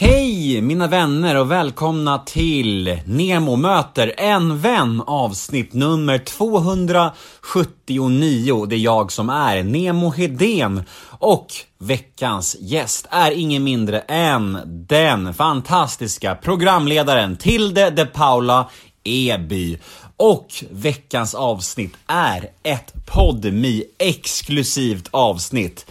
Hej mina vänner och välkomna till Nemo möter en vän avsnitt nummer 279. Det är jag som är Nemo Hedén och veckans gäst är ingen mindre än den fantastiska programledaren Tilde de Paula Eby. Och veckans avsnitt är ett podmi exklusivt avsnitt.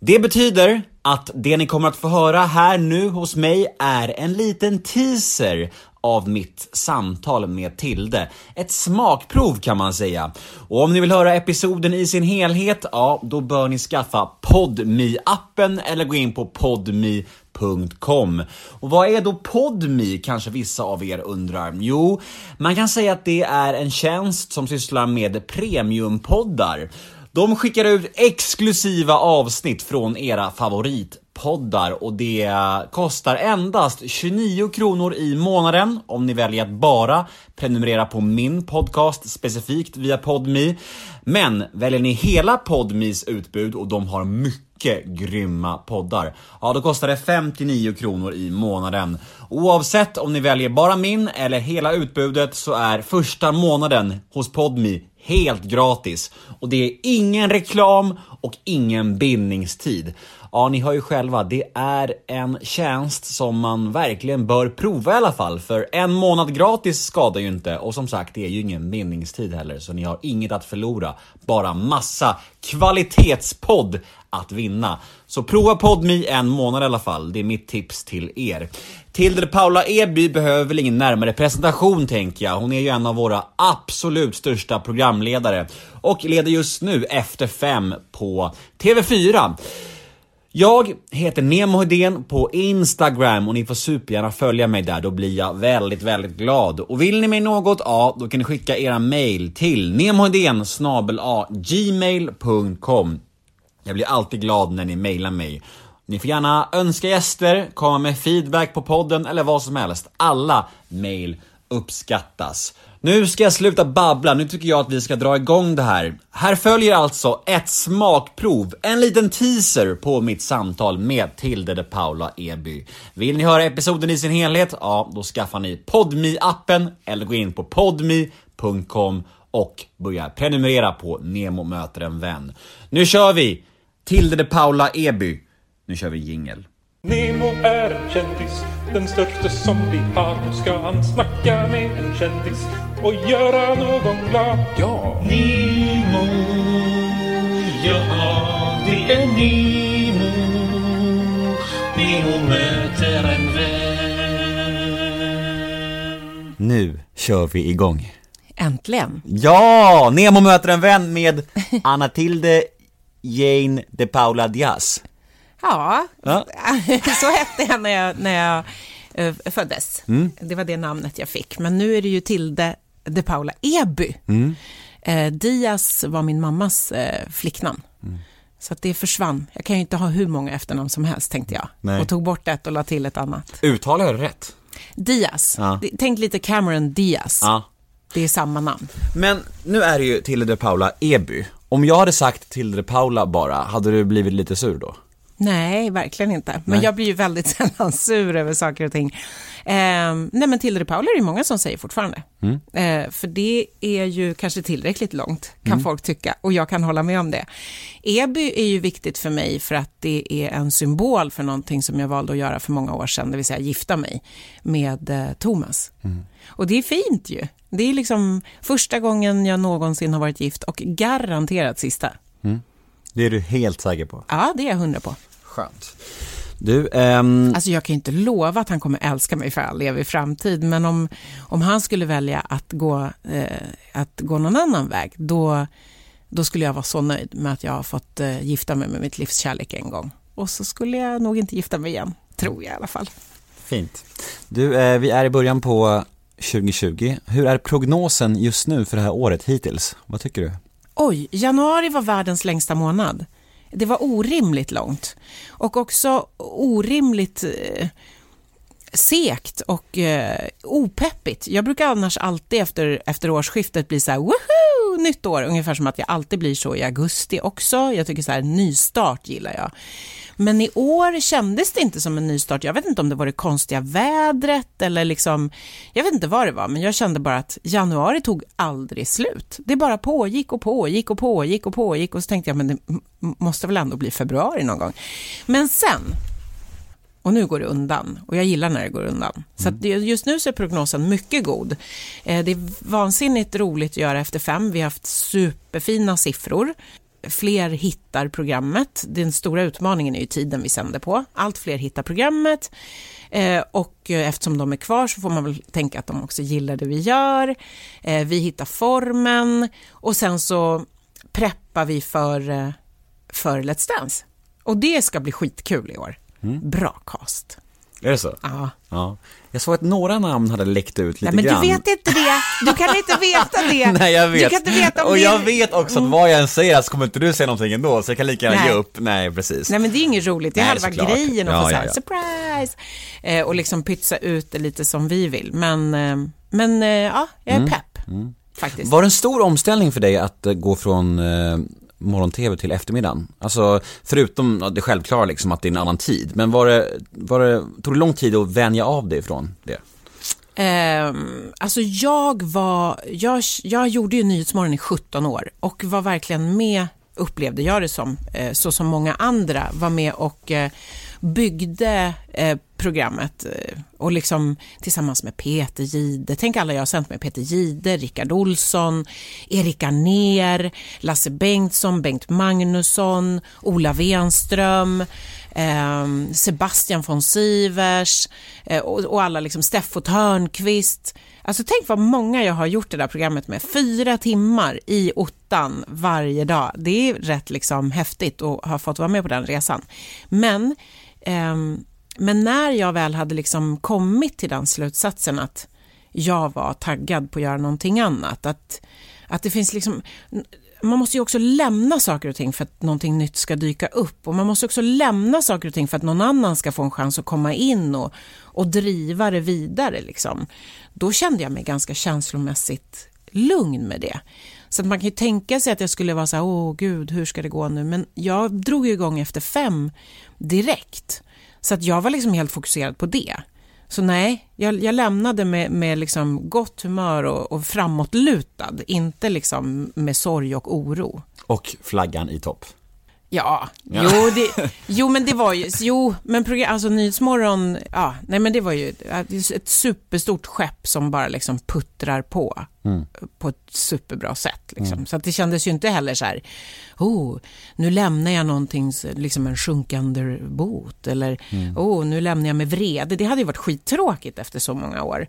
Det betyder att det ni kommer att få höra här nu hos mig är en liten teaser av mitt samtal med Tilde. Ett smakprov kan man säga. Och om ni vill höra episoden i sin helhet, ja, då bör ni skaffa podmi appen eller gå in på podmi.com. Och vad är då Podmi kanske vissa av er undrar? Jo, man kan säga att det är en tjänst som sysslar med premiumpoddar. De skickar ut exklusiva avsnitt från era favoritpoddar och det kostar endast 29 kronor i månaden om ni väljer att bara prenumerera på min podcast specifikt via Podmi. Men väljer ni hela Podmis utbud och de har mycket grymma poddar, ja då kostar det 59 kronor i månaden. Oavsett om ni väljer bara min eller hela utbudet så är första månaden hos Podmi helt gratis. Och det är ingen reklam och ingen bindningstid. Ja, ni hör ju själva, det är en tjänst som man verkligen bör prova i alla fall, för en månad gratis skadar ju inte och som sagt, det är ju ingen bindningstid heller, så ni har inget att förlora, bara massa kvalitetspodd att vinna. Så prova PodMe en månad i alla fall, det är mitt tips till er. Tilde Paula Eby behöver väl ingen närmare presentation tänker jag. Hon är ju en av våra absolut största programledare och leder just nu Efter fem på TV4. Jag heter Nemo Hedén på Instagram och ni får supergärna följa mig där, då blir jag väldigt, väldigt glad. Och vill ni mig något, ja, då kan ni skicka era mail till nemohedén gmail.com Jag blir alltid glad när ni mailar mig. Ni får gärna önska gäster, komma med feedback på podden eller vad som helst. Alla mail uppskattas. Nu ska jag sluta babbla, nu tycker jag att vi ska dra igång det här. Här följer alltså ett smakprov, en liten teaser på mitt samtal med Tilde de Paula Eby. Vill ni höra episoden i sin helhet? Ja, då skaffar ni podmi appen eller gå in på podmi.com och börja prenumerera på Nemo möter en vän. Nu kör vi! Tilde de Paula Eby. Nu kör vi jingel. Nemo är en kändis, den största som vi har. Nu ska han snacka med en kändis och göra någon glad. Ja! Nemo, ja det är Nemo. Nemo möter en vän. Nu kör vi igång. Äntligen! Ja! Nemo möter en vän med Anna Tilde Jane de Paula Diaz. Ja, Ja. så hette jag när jag, när jag eh, föddes. Mm. Det var det namnet jag fick. Men nu är det ju Tilde de Paula Eby. Mm. Eh, Diaz var min mammas eh, flicknamn. Mm. Så det försvann. Jag kan ju inte ha hur många efternamn som helst, tänkte jag. Nej. Och tog bort ett och la till ett annat. Uttalar jag det rätt? Diaz. Ja. Tänk lite Cameron Diaz. Ja. Det är samma namn. Men nu är det ju Tilde de Paula Eby. Om jag hade sagt Tilde de Paula bara, hade du blivit lite sur då? Nej, verkligen inte. Men Nej. jag blir ju väldigt sällan sur över saker och ting. Ehm, nej, men Tilde de Paula är det många som säger fortfarande. Mm. Eh, för det är ju kanske tillräckligt långt, kan folk tycka. Och jag kan hålla med om det. Eby är ju viktigt för mig för att det är en symbol för någonting som jag valde att göra för många år sedan, det vill säga gifta mig med eh, Thomas. Och det är fint ju. Det är liksom första gången jag någonsin har varit gift och garanterat sista. Det är du helt säker på? Ja, det är jag hundra på. Skönt. Du, ehm, Alltså jag kan ju inte lova att han kommer älska mig för all evig framtid, men om, om han skulle välja att gå, eh, att gå någon annan väg, då, då skulle jag vara så nöjd med att jag har fått eh, gifta mig med mitt livs kärlek en gång. Och så skulle jag nog inte gifta mig igen, tror jag i alla fall. fint. Du, eh, vi är i början på 2020. Hur är prognosen just nu för det här året hittills? Vad tycker du? Oj, januari var världens längsta månad. Det var orimligt långt. Och också orimligt eh, sekt och eh, opeppigt. Jag brukar annars alltid efter, efter årsskiftet bli så här, woho, nytt år, ungefär som att jag alltid blir så i augusti också. Jag tycker så här, nystart gillar jag. Men i år kändes det inte som en nystart. Jag vet inte om det var det konstiga vädret eller liksom, jag vet inte vad det var, men jag kände bara att januari tog aldrig slut. Det bara pågick och pågick och pågick och pågick och så tänkte jag, men det måste väl ändå bli februari någon gång. Men sen, och nu går det undan och jag gillar när det går undan. Så att det- just nu så är prognosen mycket god. Eh, Det är vansinnigt roligt att göra efter fem. Vi har haft superfina siffror. Fler hittar programmet. Den stora utmaningen är ju tiden vi sänder på. Allt fler hittar programmet. Eh, Och eh, eftersom de är kvar så får man väl tänka att de också gillar det vi gör. Vi hittar formen och sen så preppar vi för, för Let's Dance. Och det ska bli skitkul i år. Bra cast. Är det så? Ja. Ja. Jag såg att några namn hade läckt ut lite Nej, men grann. du vet inte det. Du kan inte veta det. Nej jag vet. Du kan inte veta om och det jag vet också att vad jag än säger så kommer inte du säga någonting ändå, så jag kan lika gärna Nej. ge upp. Nej, precis. Nej men det är inget roligt, det är Nej, halva såklart. grejen att Ja, få ja, ja. surprise eh, och liksom pytsa ut det lite som vi vill. Men, eh, men eh, ja, jag är Mm. pepp faktiskt. Var det en stor omställning för dig att eh, gå från eh, morgon-tv till eftermiddagen? Alltså, förutom det självklara liksom att det är en annan tid, men var det, var det, tog det lång tid att vänja av dig från det? Eh, alltså jag var, jag, jag gjorde ju Nyhetsmorgon i 17 år och var verkligen med, upplevde jag det som, eh, så som många andra var med och eh, byggde eh, programmet eh, och liksom tillsammans med Peter Gide, tänk alla jag har sänt med Peter Gide, Rickard Olsson, Erika Ner, Lasse Bengtsson, Bengt Magnusson, Ola Wenström, eh, Sebastian von Sivers eh, och, och alla liksom Steffo Törnqvist. Alltså tänk vad många jag har gjort det där programmet med. Fyra timmar i ottan varje dag. Det är rätt liksom häftigt att ha fått vara med på den resan. Men, ehm, men när jag väl hade liksom kommit till den slutsatsen att jag var taggad på att göra någonting annat, att, att det finns liksom man måste ju också lämna saker och ting för att någonting nytt ska dyka upp och man måste också lämna saker och ting för att någon annan ska få en chans att komma in och, och driva det vidare. Liksom. Då kände jag mig ganska känslomässigt lugn med det. Så att man kan ju tänka sig att jag skulle vara så här, åh gud, hur ska det gå nu? Men jag drog ju igång efter fem direkt. Så att jag var liksom helt fokuserad på det. Så nej, jag, jag lämnade med, med liksom gott humör och, och framåtlutad, inte liksom med sorg och oro. Och flaggan i topp. Ja, Jo, det, jo men det var ju, jo men program, alltså Nyhetsmorgon, ja, nej men det var ju ett superstort skepp som bara liksom puttrar på på ett superbra sätt. Liksom. Så att det kändes ju inte heller så här, oh, nu lämnar jag någonting, liksom en sjunkande båt eller oh, nu lämnar jag med vrede. Det hade ju varit skittråkigt efter så många år.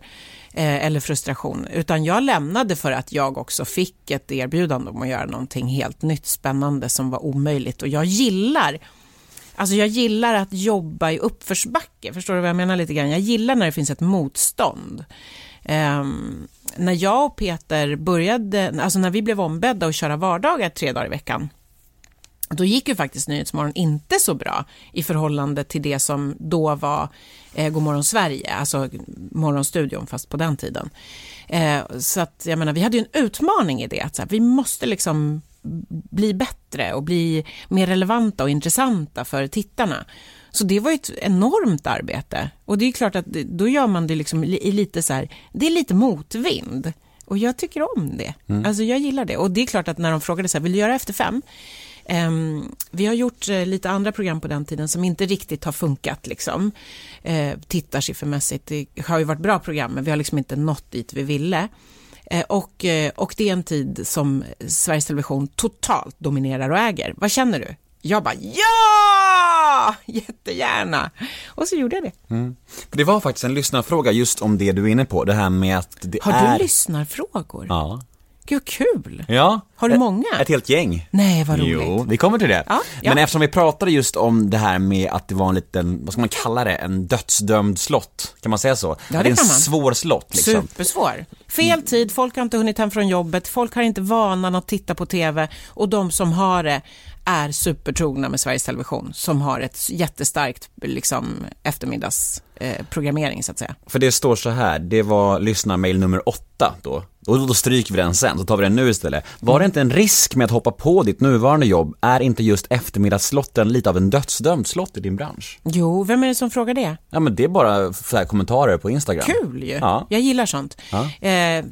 Eh, eller frustration. Utan jag lämnade för att jag också fick ett erbjudande om att göra någonting helt nytt, spännande som var omöjligt. Och jag gillar Alltså jag gillar att jobba i uppförsbacke, förstår du vad jag menar lite grann? Jag gillar när det finns ett motstånd. Ehm, när jag och Peter började, alltså när vi blev ombedda att köra vardagar tre dagar i veckan, då gick ju faktiskt Nyhetsmorgon inte så bra i förhållande till det som då var eh, Godmorgon Sverige, alltså Morgonstudion fast på den tiden. Eh, så att jag menar, vi hade ju en utmaning i det, att så här, vi måste liksom bli bättre och bli mer relevanta och intressanta för tittarna. Så det var ett enormt arbete. Och det är klart att då gör man det liksom li- i lite så här, det är lite motvind. Och jag tycker om det. Alltså jag gillar det. Och det är klart att när de frågade så här, vill du göra Efter fem? Ehm, vi har gjort eh, lite andra program på den tiden som inte riktigt har funkat liksom. Eh, tittarsiffermässigt. Det har ju varit bra program men vi har liksom inte nått dit vi ville. Eh, och, och det är en tid som Sveriges Television totalt dominerar och äger. Vad känner du? Jag bara ja! Jättegärna! Och så gjorde jag det. För det var faktiskt en lyssnarfråga just om det du är inne på, det här med att det Har är... du lyssnarfrågor? Ja. Gud, kul! Ja. Har du Ett- många? Ett helt gäng. Nej, vad roligt. Jo, vi kommer till det. Ja, ja. Men eftersom vi pratade just om det här med att det var en liten, vad ska man kalla det, en dödsdömd slott, kan man säga så? det är en kan man. svår slott liksom. Supersvår. Fel tid, folk har inte hunnit hem från jobbet, folk har inte vanan att titta på TV och de som har det är supertrogna med Sveriges Television som har ett jättestarkt liksom, eh, programmering, så att säga. För det står så här, det var lyssnarmail nummer åtta då. Och då stryker vi den sen, så tar vi den nu istället. Var det inte en risk med att hoppa på ditt nuvarande jobb? Är inte just eftermiddagsslotten lite av en dödsdömd slott i din bransch? Jo, vem är det som frågar det? Ja men det är bara så kommentarer på Instagram. Kul ju. Ja. Jag gillar sånt. Ja. Eh, eh,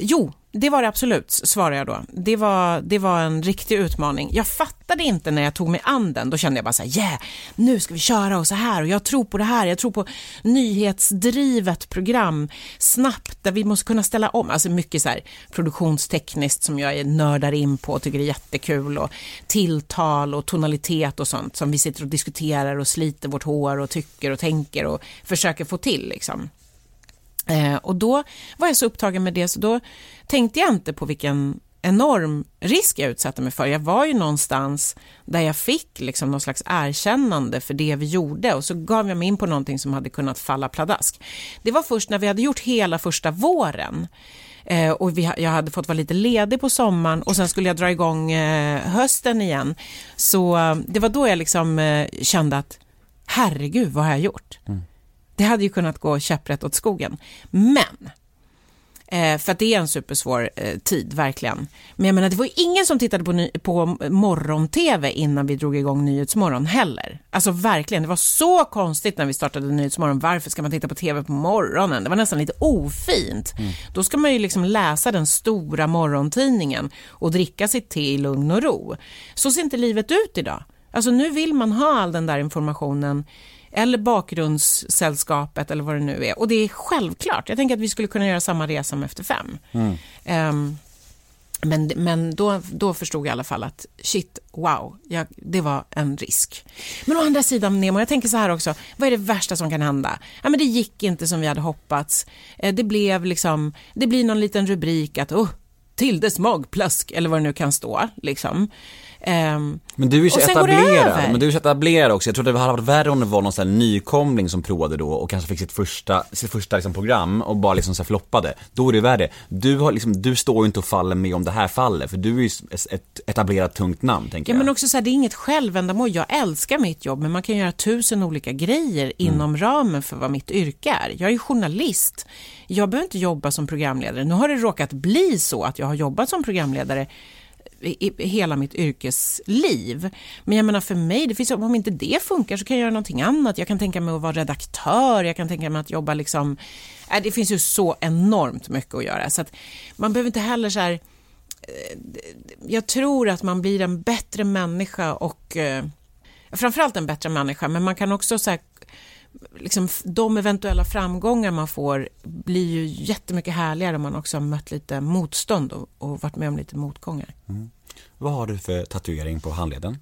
jo, det var det absolut, svarar jag då. Det var, det var en riktig utmaning. Jag fattade inte när jag tog mig an den. Då kände jag bara så här, yeah, nu ska vi köra och så här och jag tror på det här. Jag tror på nyhetsdrivet program, snabbt, där vi måste kunna ställa om. Alltså mycket så här produktionstekniskt som jag är nördar in på och tycker är jättekul och tilltal och tonalitet och sånt som vi sitter och diskuterar och sliter vårt hår och tycker och tänker och försöker få till liksom. Eh, och då var jag så upptagen med det så då tänkte jag inte på vilken enorm risk jag utsatte mig för. Jag var ju någonstans där jag fick liksom någon slags erkännande för det vi gjorde och så gav jag mig in på någonting som hade kunnat falla pladask. Det var först när vi hade gjort hela första våren eh, och vi, jag hade fått vara lite ledig på sommaren och sen skulle jag dra igång eh, hösten igen. Så eh, det var då jag liksom eh, kände att herregud, vad har jag gjort? Mm. Det hade ju kunnat gå käpprätt åt skogen. Men, eh, för att det är en supersvår eh, tid, verkligen. Men jag menar, det var ingen som tittade på, ny- på morgon-tv innan vi drog igång Nyhetsmorgon heller. Alltså verkligen, det var så konstigt när vi startade Nyhetsmorgon. Varför ska man titta på tv på morgonen? Det var nästan lite ofint. Då ska man ju liksom läsa den stora morgontidningen och dricka sitt te i lugn och ro. Så ser inte livet ut idag. Alltså nu vill man ha all den där informationen eller bakgrundssällskapet eller vad det nu är. Och det är självklart. Jag tänker att vi skulle kunna göra samma resa med Efter fem. Ehm, men men då, då förstod jag i alla fall att shit, wow, jag, det var en risk. Men å andra sidan, Nemo, jag tänker så här också, vad är det värsta som kan hända? Ja, men det gick inte som vi hade hoppats. Eh, Det blev liksom, det blir någon liten rubrik att, oh, Tildes magplask, eller vad det nu kan stå, liksom. Ehm, Men du är ju så etablerad, men du är så etablerad också. Jag tror det hade varit värre om det var någon sån nykomling som provade då och kanske fick sitt första, sitt första liksom program och bara liksom så floppade. Då är det värre. Du har liksom, du står ju inte och faller med om det här faller, för du är ju ett etablerat tungt namn, tänker Ja, jag. men också så här, det är inget självändamål. Jag älskar mitt jobb, men man kan göra tusen olika grejer inom ramen för vad mitt yrke är. Jag är journalist. Jag behöver inte jobba som programledare. Nu har det råkat bli så att jag har jobbat som programledare i, i hela mitt yrkesliv. Men jag menar för mig, det finns, om inte det funkar så kan jag göra någonting annat. Jag kan tänka mig att vara redaktör, jag kan tänka mig att jobba liksom... Äh, det finns ju så enormt mycket att göra. Så att man behöver inte heller så här eh, jag tror att man blir en bättre människa och eh, framförallt en bättre människa, men man kan också så här, liksom, de eventuella framgångar man får blir ju jättemycket härligare om man också har mött lite motstånd och, och varit med om lite motgångar. Vad har du för tatuering på handleden?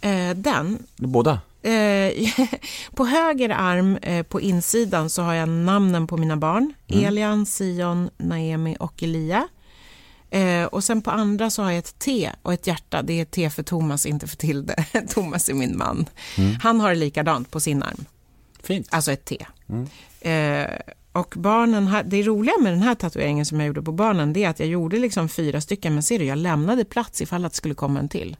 Eh, den, Båda? eh, på höger arm eh, på insidan så har jag namnen på mina barn, Elian, Sion, Naemi och Elia. Eh, och sen på andra så har jag ett T och ett hjärta. Det är T för Thomas, inte för Tilde. Thomas är min man. Han har likadant på sin arm, Fint. alltså ett T. Eh, och barnen, det roliga med den här tatueringen som jag gjorde på barnen, det är att jag gjorde liksom fyra stycken, men ser du, jag lämnade plats ifall att det skulle komma en till.